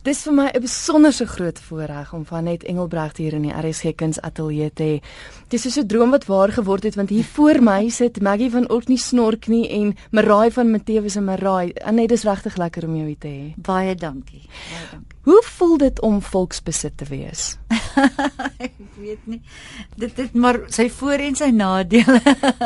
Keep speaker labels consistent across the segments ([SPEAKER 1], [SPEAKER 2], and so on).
[SPEAKER 1] Dis vir my 'n besonderse groot voorreg om van net Engelbregt hier in die RSG Kunsateljee te hê. Dis so 'n droom wat waar geword het want hier voor my sit Maggie van Orkney Snorknie en Marai van Matthewes en Marai. Net dis regtig lekker om jou hier te hê.
[SPEAKER 2] Baie dankie. Baie dankie.
[SPEAKER 1] Hoe voel dit om volksbesit te wees?
[SPEAKER 2] ek weet nie. Dit het maar sy voor en sy nadele.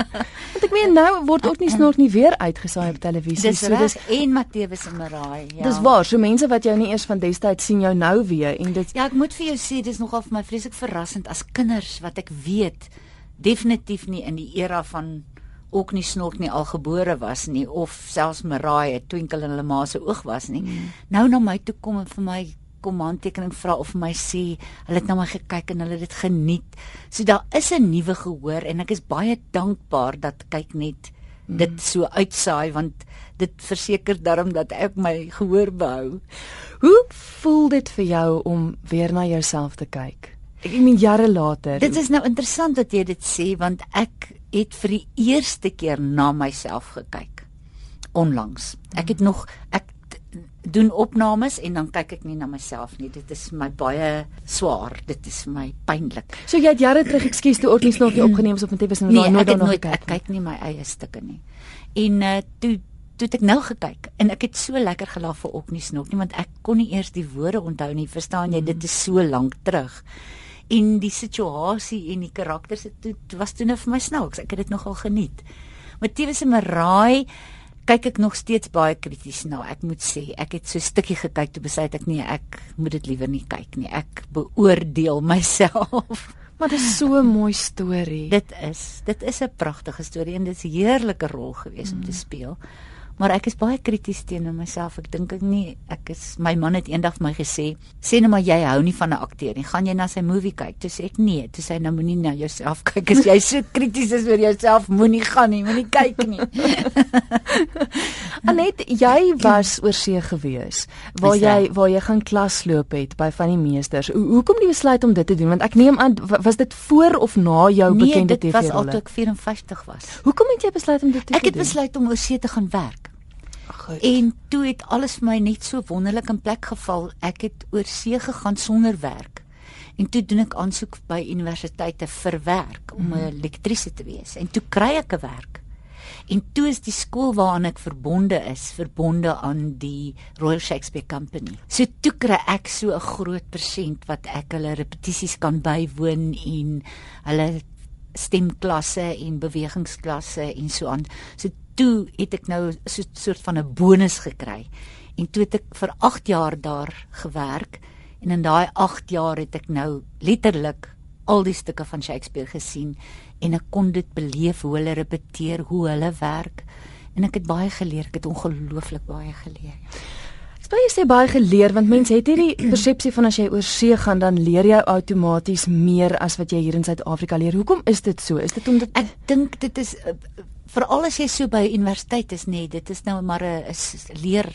[SPEAKER 1] Want ek meen nou word ook nie snort nie weer uitgesaai op televisie.
[SPEAKER 2] Dis so dis en Matthewes en Maraai, ja.
[SPEAKER 1] Dis waar, so mense wat jou nie eers van destyds sien jou nou weer en dit
[SPEAKER 2] Ja, ek moet vir jou sê dis nogal vir my vreeslik verrassend as kinders wat ek weet definitief nie in die era van ook nie snort nie al gebore was nie of selfs Maraai 'n twinkel in hulle ma se oog was nie. Mm. Nou na my toe kom en vir my kom handtekening vra of my sê hulle het na my gekyk en hulle het dit geniet. So daar is 'n nuwe gehoor en ek is baie dankbaar dat kyk net mm. dit so uitsaai want dit verseker darm dat ek my gehoor behou.
[SPEAKER 1] Hoe voel dit vir jou om weer na jouself te kyk? Ek meen jare later.
[SPEAKER 2] Dit is nou interessant dat jy dit sê want ek het vir die eerste keer na myself gekyk onlangs. Ek het nog ek doen opnames en dan kyk ek nie na myself nie. Dit is my baie swaar. Dit is vir my pynlik.
[SPEAKER 1] So jy het jare terug, ekskuus, toe ooit nog nie opgeneem op Matthewes
[SPEAKER 2] en nee, nooit daarna gekyk. Ek kyk nie my eie stukke nie. En uh toe toe ek nou gekyk en ek het so lekker gelag vir Oknies nog nie want ek kon nie eers die woorde onthou nie. Verstaan jy? Mm. Dit is so lank terug. En die situasie en die karakters het was toe nou vir my snaaks. Ek het dit nogal geniet. Matthewes en Maraai kyk ek nog steeds baie krities na. Ek moet sê, ek het so 'n stukkie gekyk toe besluit ek nee, ek moet dit liewer nie kyk nie. Ek beoordeel myself.
[SPEAKER 1] Maar dit is so 'n mooi storie.
[SPEAKER 2] Dit is. Dit is 'n pragtige storie en dit is 'n heerlike rol gewees mm. om te mm. speel. Maar ek is baie krities teenoor myself. Ek dink ek nie ek is my man het eendag vir my gesê, sê net maar jy hou nie van 'n akteur nie. Gaan jy na sy movie kyk? Toe sê ek nee. Toe sê hy nou moenie na jouself kyk as jy so krities is oor jouself. Moenie gaan nie, moenie kyk nie.
[SPEAKER 1] Anet, jy was oor see gewees waar jy waar jy gaan klasloop het by van die meesters. Hoe hoekom die besluit om dit te doen? Want ek neem aan was dit voor of na jou
[SPEAKER 2] nee,
[SPEAKER 1] bekende TV-rolle?
[SPEAKER 2] Nee, dit was al toe ek 54 was.
[SPEAKER 1] Hoekom het jy besluit om dit te doen?
[SPEAKER 2] Ek het besluit om oor see te gaan werk. Goed. En toe het alles vir my net so wonderlik in plek geval. Ek het oor see gegaan sonder werk. En toe doen ek aansoek by universiteite vir werk om 'n mm. elektriese te wees. En toe kry ek 'n werk. En toe is die skool waaraan ek verbonde is, verbonde aan die Royal Shakespeare Company. So toe kry ek so 'n groot persent wat ek hulle repetisies kan bywoon en hulle stemklasse en bewegingsklasse en so aan. So toe het ek nou so 'n soort van 'n bonus gekry. En toe het ek vir 8 jaar daar gewerk en in daai 8 jaar het ek nou letterlik al die stukke van Shakespeare gesien en ek kon dit beleef hoe hulle repeteer, hoe hulle werk en ek het baie geleer, ek het ongelooflik baie geleer.
[SPEAKER 1] Spel jy sê baie geleer want mense het hierdie persepsie van as jy oor see gaan dan leer jy outomaties meer as wat jy hier in Suid-Afrika leer. Hoekom is dit so? Is dit omdat
[SPEAKER 2] ek dink dit is veral as jy so by universiteit is nê, nee, dit is nou maar 'n leer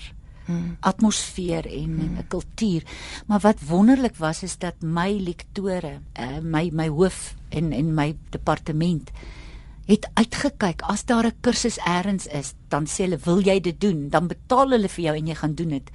[SPEAKER 2] hmm. atmosfeer en 'n hmm. kultuur. Maar wat wonderlik was is dat my lektore, uh, my my hoof en en my departement het uitgekyk as daar 'n kursus eers is, dan sê hulle, "Wil jy dit doen?" Dan betaal hulle vir jou en jy gaan doen dit.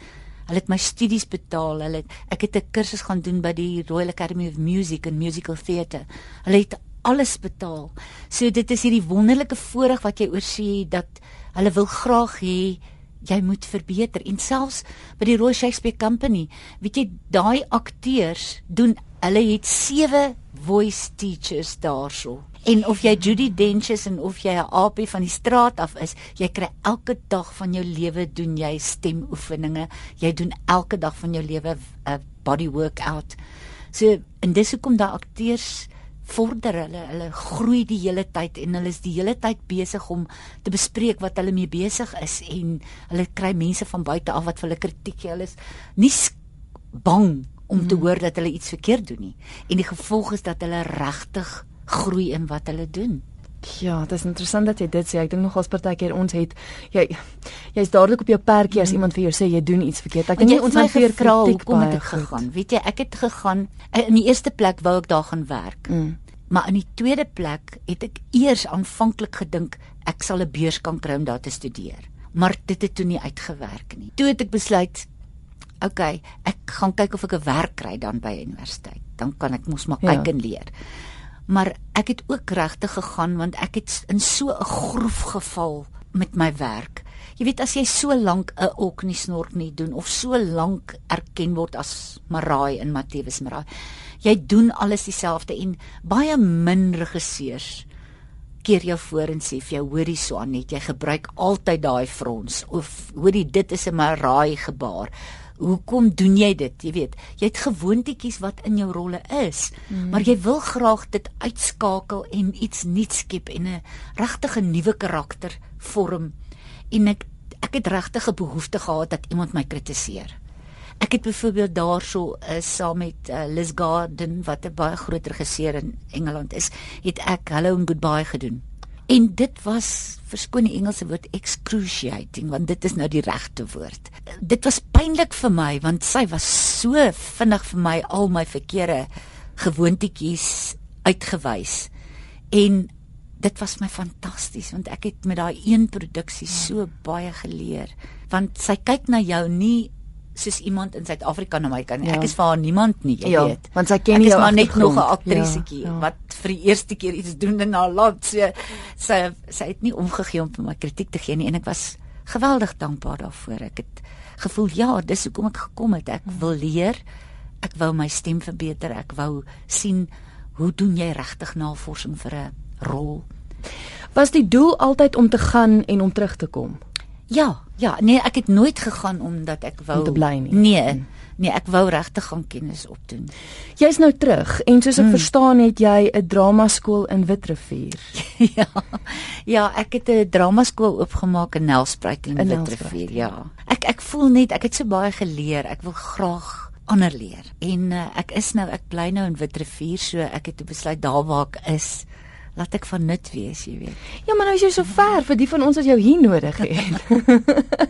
[SPEAKER 2] Hulle het my studies betaal. Hulle het, ek het 'n kursus gaan doen by die Royal Academy of Music and Musical Theatre. Hulle het alles betaal. So dit is hierdie wonderlike voorreg wat jy oorsee dat hulle wil graag hê jy moet verbeter en selfs by die Royal Shakespeare Company, weet jy, daai akteurs doen hulle het sewe voice teachers daarso. En of jy Judy Dench is en of jy 'n AP van die straat af is, jy kry elke dag van jou lewe doen jy stemoefeninge. Jy doen elke dag van jou lewe 'n uh, body workout. So en dis hoekom daai akteurs vorder hulle hulle groei die hele tyd en hulle is die hele tyd besig om te bespreek wat hulle mee besig is en hulle kry mense van buite af wat vir hulle kritiek gee hulle is nie bang om te hmm. hoor dat hulle iets verkeerd doen nie en die gevolg is dat hulle regtig groei in wat hulle doen
[SPEAKER 1] Ja, dit is interessant dat jy dit sê. Ek dink nog ons partykeer ons het jy jy's dadelik op jou perkie as mm. iemand vir jou sê jy doen iets verkeerd. Ek dink ons het vir vra
[SPEAKER 2] hoekom het ek gegaan. Weet jy, ek het gegaan eh, in die eerste plek wou ek daar gaan werk. Mm. Maar in die tweede plek het ek eers aanvanklik gedink ek sal 'n beurs kan kry om daar te studeer. Maar dit het toe nie uitgewerk nie. Toe het ek besluit okay, ek gaan kyk of ek 'n werk kry dan by universiteit. Dan kan ek mos maar kyk ja. en leer. Maar ek het ook regtig gegaan want ek het in so 'n groef geval met my werk. Jy weet as jy so lank 'n ok nie snork nie doen of so lank erken word as Maraai in Matthewes Maraai. Jy doen alles dieselfde en baie min regisseurs keer jou voor en sê vir jou hoorie so aan net jy gebruik altyd daai frons of hoorie dit is 'n Maraai gebaar hoekom doen jy dit? Jy weet, jy het gewoontetjies wat in jou rolle is, mm. maar jy wil graag dit uitskakel en iets nuuts skep en 'n regtige nuwe karakter vorm. En ek ek het regtig 'n behoefte gehad dat iemand my kritiseer. Ek het byvoorbeeld daarso uh, saam met uh, Liz Garden wat 'n baie groot regisseur in Engeland is, het ek Hello and Goodbye gedoen. En dit was verskoon die Engelse woord excruciating want dit is nou die regte woord. Dit was pynlik vir my want sy was so vinnig vir my al my verkeerde gewoontetjies uitgewys. En dit was my fantasties want ek het met daai een produksie so baie geleer want sy kyk na jou nie soos iemand in Suid-Afrika na my kan. Ja. Ek is vir haar niemand nie, jy ja, weet.
[SPEAKER 1] Want sy ken jou
[SPEAKER 2] maar net nog 'n aktrisetjie ja, ja. wat vir die eerste keer iets doen in haar land. So sy sy het nie omgegee om vir my kritiek te gee nie en ek was geweldig dankbaar daarvoor. Ek het gevoel ja, dis hoekom ek gekom het. Ek wil leer. Ek wou my stem verbeter. Ek wou sien hoe doen jy regtig navorsing vir 'n rol?
[SPEAKER 1] Was die doel altyd om te gaan en om terug te kom?
[SPEAKER 2] Ja, ja, nee, ek het nooit gegaan omdat ek wou
[SPEAKER 1] om te bly nie.
[SPEAKER 2] Nee. Hmm. Nee, ek wou regtig gaan kennis opdoen.
[SPEAKER 1] Jy's nou terug en soos ek hmm. verstaan het jy 'n dramaskool in Witrifuur.
[SPEAKER 2] ja. Ja, ek het 'n dramaskool oopgemaak in Nelspruit in, in Witrifuur, ja. Ek ek voel net ek het so baie geleer. Ek wil graag ander leer. En uh, ek is nou ek bly nou in Witrifuur, so ek het besluit daar waar ek is laat ek van nut wees, jy weet.
[SPEAKER 1] Ja, maar nou is jy so ver vir die van ons wat jou hier nodig het.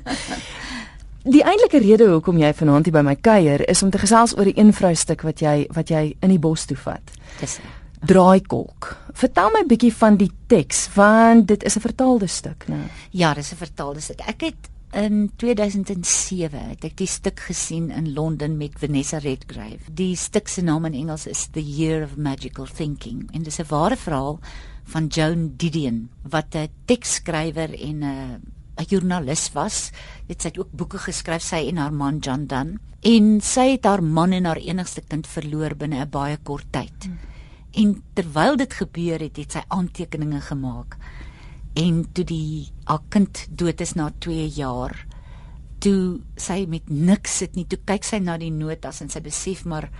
[SPEAKER 1] die eintlike rede hoekom jy vanaand hier by my kuier is om te gesels oor 'n eenvroustuk wat jy wat jy in die bos toe vat.
[SPEAKER 2] Dis
[SPEAKER 1] Draaikolk. Vertel my bietjie van die teks want dit is 'n vertaalde stuk, né? Nou.
[SPEAKER 2] Ja, dis 'n vertaalde stuk. Ek het In 2007 het ek die stuk gesien in Londen met Vanessa Redgrave. Die stuk se naam in Engels is The Year of Magical Thinking en dit is 'n ware verhaal van Joan Didion wat 'n teksskrywer en 'n 'n joernalis was. Dit sy het ook boeke geskryf sy en haar man John Dunn en sy het haar man en haar enigste kind verloor binne 'n baie kort tyd. Hmm. En terwyl dit gebeur het, het sy aantekeninge gemaak en toe die haar kind dood is na 2 jaar toe sy met niks sit nie toe kyk sy na die notas en sy besef maar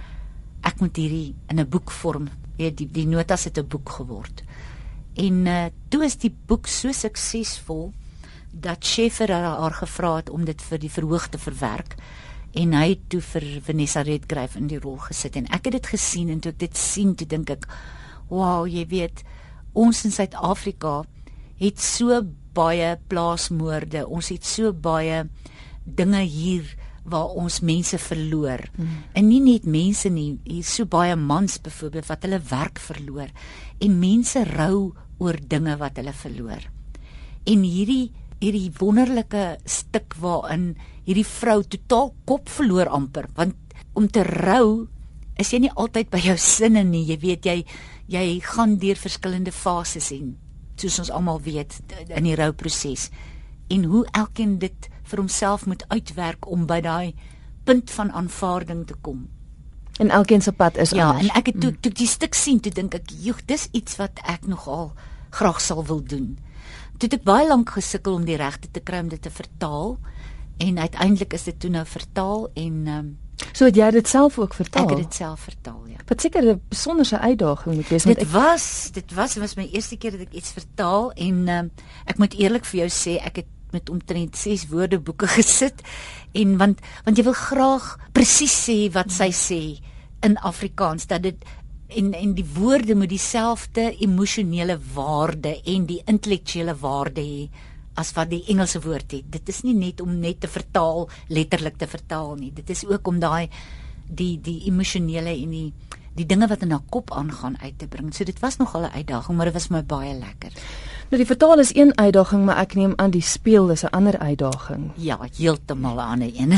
[SPEAKER 2] ek moet hierdie in 'n boek vorm weet die die notas het 'n boek geword. En uh, toe is die boek so suksesvol dat Scheffer haar, haar gevra het om dit vir die verhoog te verwerk en hy het toe vir Vanessa Redgrave in die rol gesit. En ek het dit gesien en toe ek dit sien toe dink ek wow jy weet ons in Suid-Afrika het so baie plaasmoorde. Ons het so baie dinge hier waar ons mense verloor. Hmm. En nie net mense nie, hier so baie mans byvoorbeeld wat hulle werk verloor en mense rou oor dinge wat hulle verloor. En hierdie hierdie wonderlike stuk waarin hierdie vrou totaal kop verloor amper want om te rou is jy nie altyd by jou sinne nie jy weet jy jy gaan deur verskillende fases en soos ons almal weet in die rouproses en hoe elkeen dit vir homself moet uitwerk om by daai punt van aanvaarding te kom.
[SPEAKER 1] En elkeen se pad is
[SPEAKER 2] ja,
[SPEAKER 1] anders.
[SPEAKER 2] Ja, en ek het toe mm. toe die stuk sien, toe dink ek, "Joe, dis iets wat ek nogal graag sal wil doen." Toe het ek baie lank gesukkel om die regte te kry om dit te vertaal en uiteindelik is dit toe nou vertaal en um,
[SPEAKER 1] So het jy dit self ook vertaal?
[SPEAKER 2] Ek het dit self vertaal, ja.
[SPEAKER 1] Wat seker 'n besonderse uitdaging moet wees
[SPEAKER 2] dit ek... was dit was was my eerste keer dat ek iets vertaal en uh, ek moet eerlik vir jou sê ek het met omtrent 6 woordeboeke gesit en want want jy wil graag presies sê wat sy sê in Afrikaans dat dit en en die woorde moet dieselfde emosionele waarde en die intellektuele waarde hê as wat die Engelse woord het. Dit is nie net om net te vertaal, letterlik te vertaal nie. Dit is ook om daai die die emosionele en die die dinge wat in haar kop aangaan uit te bring. So dit was nogal 'n uitdaging, maar dit was my baie lekker.
[SPEAKER 1] Nou die vertaal is een uitdaging, maar ek neem aan die speel is 'n ander uitdaging.
[SPEAKER 2] Ja, heeltemal 'n ander een.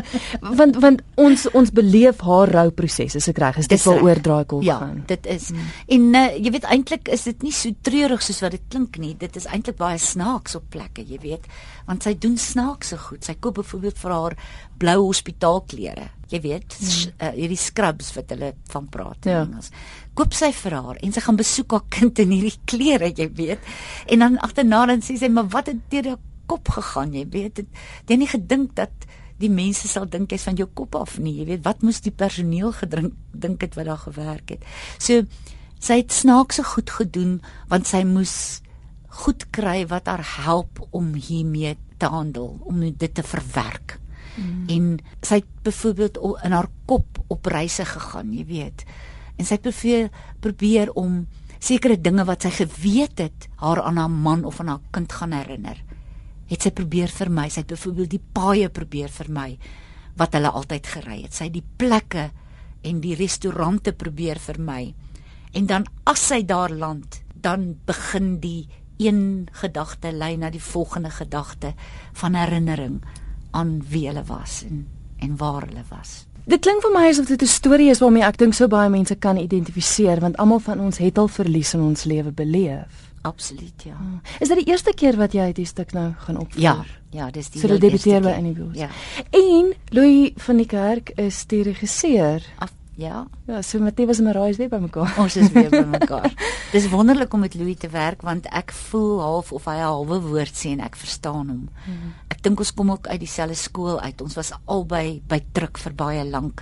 [SPEAKER 1] want want ons ons beleef haar rouproses, is ek reg? Is dit waaroor draaikolk
[SPEAKER 2] ja,
[SPEAKER 1] gaan?
[SPEAKER 2] Ja, dit is. Hmm. En uh, jy weet eintlik is dit nie so treurig soos wat dit klink nie. Dit is eintlik baie snaaks op plekke, jy weet, want sy doen snaakse goed. Sy koop byvoorbeeld vir haar blou hospitaalklere. Jy weet, hmm. uh, hierdie scrubs wat hulle van praat in ja. Engels koop sy vir haar en sy gaan besoek haar kind in hierdie klere, jy weet. En dan agterna dan sê sy, "Maar wat het deur jou kop gegaan, jy weet? Het jy nie gedink dat die mense sal dink jy's van jou kop af nie, jy weet? Wat moes die personeel gedink dink het wat daar gewerk het?" So sy het snaakse goed gedoen want sy moes goed kry wat haar help om hiermee te handel, om dit te verwerk. Mm. En sy het byvoorbeeld in haar kop op reise gegaan, jy weet en sy het probeer probeer om sekere dinge wat sy geweet het haar aan haar man of aan haar kind gaan herinner. Het sy probeer vir my, sy het byvoorbeeld die paaie probeer vir my wat hulle altyd gery het. Sy het die plekke en die restaurante probeer vir my. En dan as sy daar land, dan begin die een gedagte lei na die volgende gedagte van herinnering aan wie hulle was en en waar hulle was.
[SPEAKER 1] Dit klink vir my asof dit 'n storie is waarmee ek dink so baie mense kan identifiseer want almal van ons het al verlies in ons lewe beleef.
[SPEAKER 2] Absoluut, ja. Hmm.
[SPEAKER 1] Is dit die eerste keer wat jy hierdie stuk nou gaan opvoer?
[SPEAKER 2] Ja, ja, dis die
[SPEAKER 1] so debuteer by Annie
[SPEAKER 2] Ja.
[SPEAKER 1] En Louis van die Kerk is die regisseur.
[SPEAKER 2] Af Ja.
[SPEAKER 1] Ja, so Matthias en Marais weer bymekaar.
[SPEAKER 2] Ons is weer bymekaar. Dis wonderlik om met Louis te werk want ek voel half of hy 'n halwe woord sê en ek verstaan hom. Hmm. Ek dink ons kom ook uit dieselfde skool uit. Ons was albei by druk vir baie lank.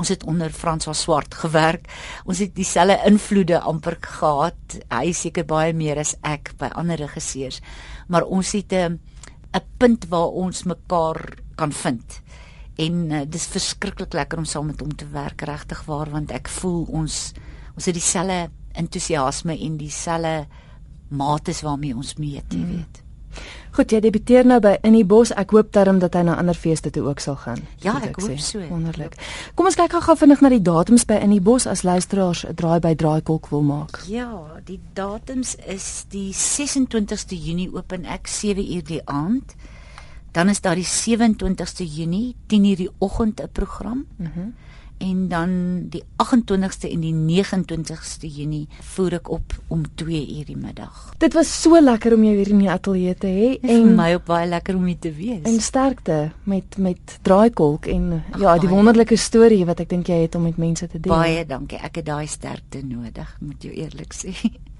[SPEAKER 2] Ons het onder François Swart gewerk. Ons het dieselfde invloede amper gehad. Hy seker baie meer as ek by ander regisseurs. Maar ons het 'n 'n punt waar ons mekaar kan vind en uh, dis verskriklik lekker om saam met hom te werk regtig waar want ek voel ons ons het dieselfde entoesiasme en dieselfde mates waarmee ons meet jy mm. weet
[SPEAKER 1] Goed, jy debuteer nou by In die Bos. Ek hoop darm dat hy na ander feeste toe ook sal gaan.
[SPEAKER 2] Ja, ek, ek hoop so.
[SPEAKER 1] Wonderlik. Kom ons kyk gou vinnig na die datums by In die Bos as luisteraars 'n draai by Draaikolk wil maak.
[SPEAKER 2] Ja, die datums is die 26ste Junie open ek 7uur die aand. Dan is daar die 27ste Junie 10:00 die oggend 'n program. Mhm. Mm en dan die 28ste en die 29ste Junie voer ek op om 2:00 die middag.
[SPEAKER 1] Dit was so lekker om jou hier in die ateljee te hê
[SPEAKER 2] en vir my ook baie lekker om hier te wees.
[SPEAKER 1] En sterkte met met draaikolk en Ach, ja, die wonderlike storie wat ek dink jy het om met mense te deel.
[SPEAKER 2] Baie dankie. Ek het daai sterkte nodig, moet jou eerlik sê.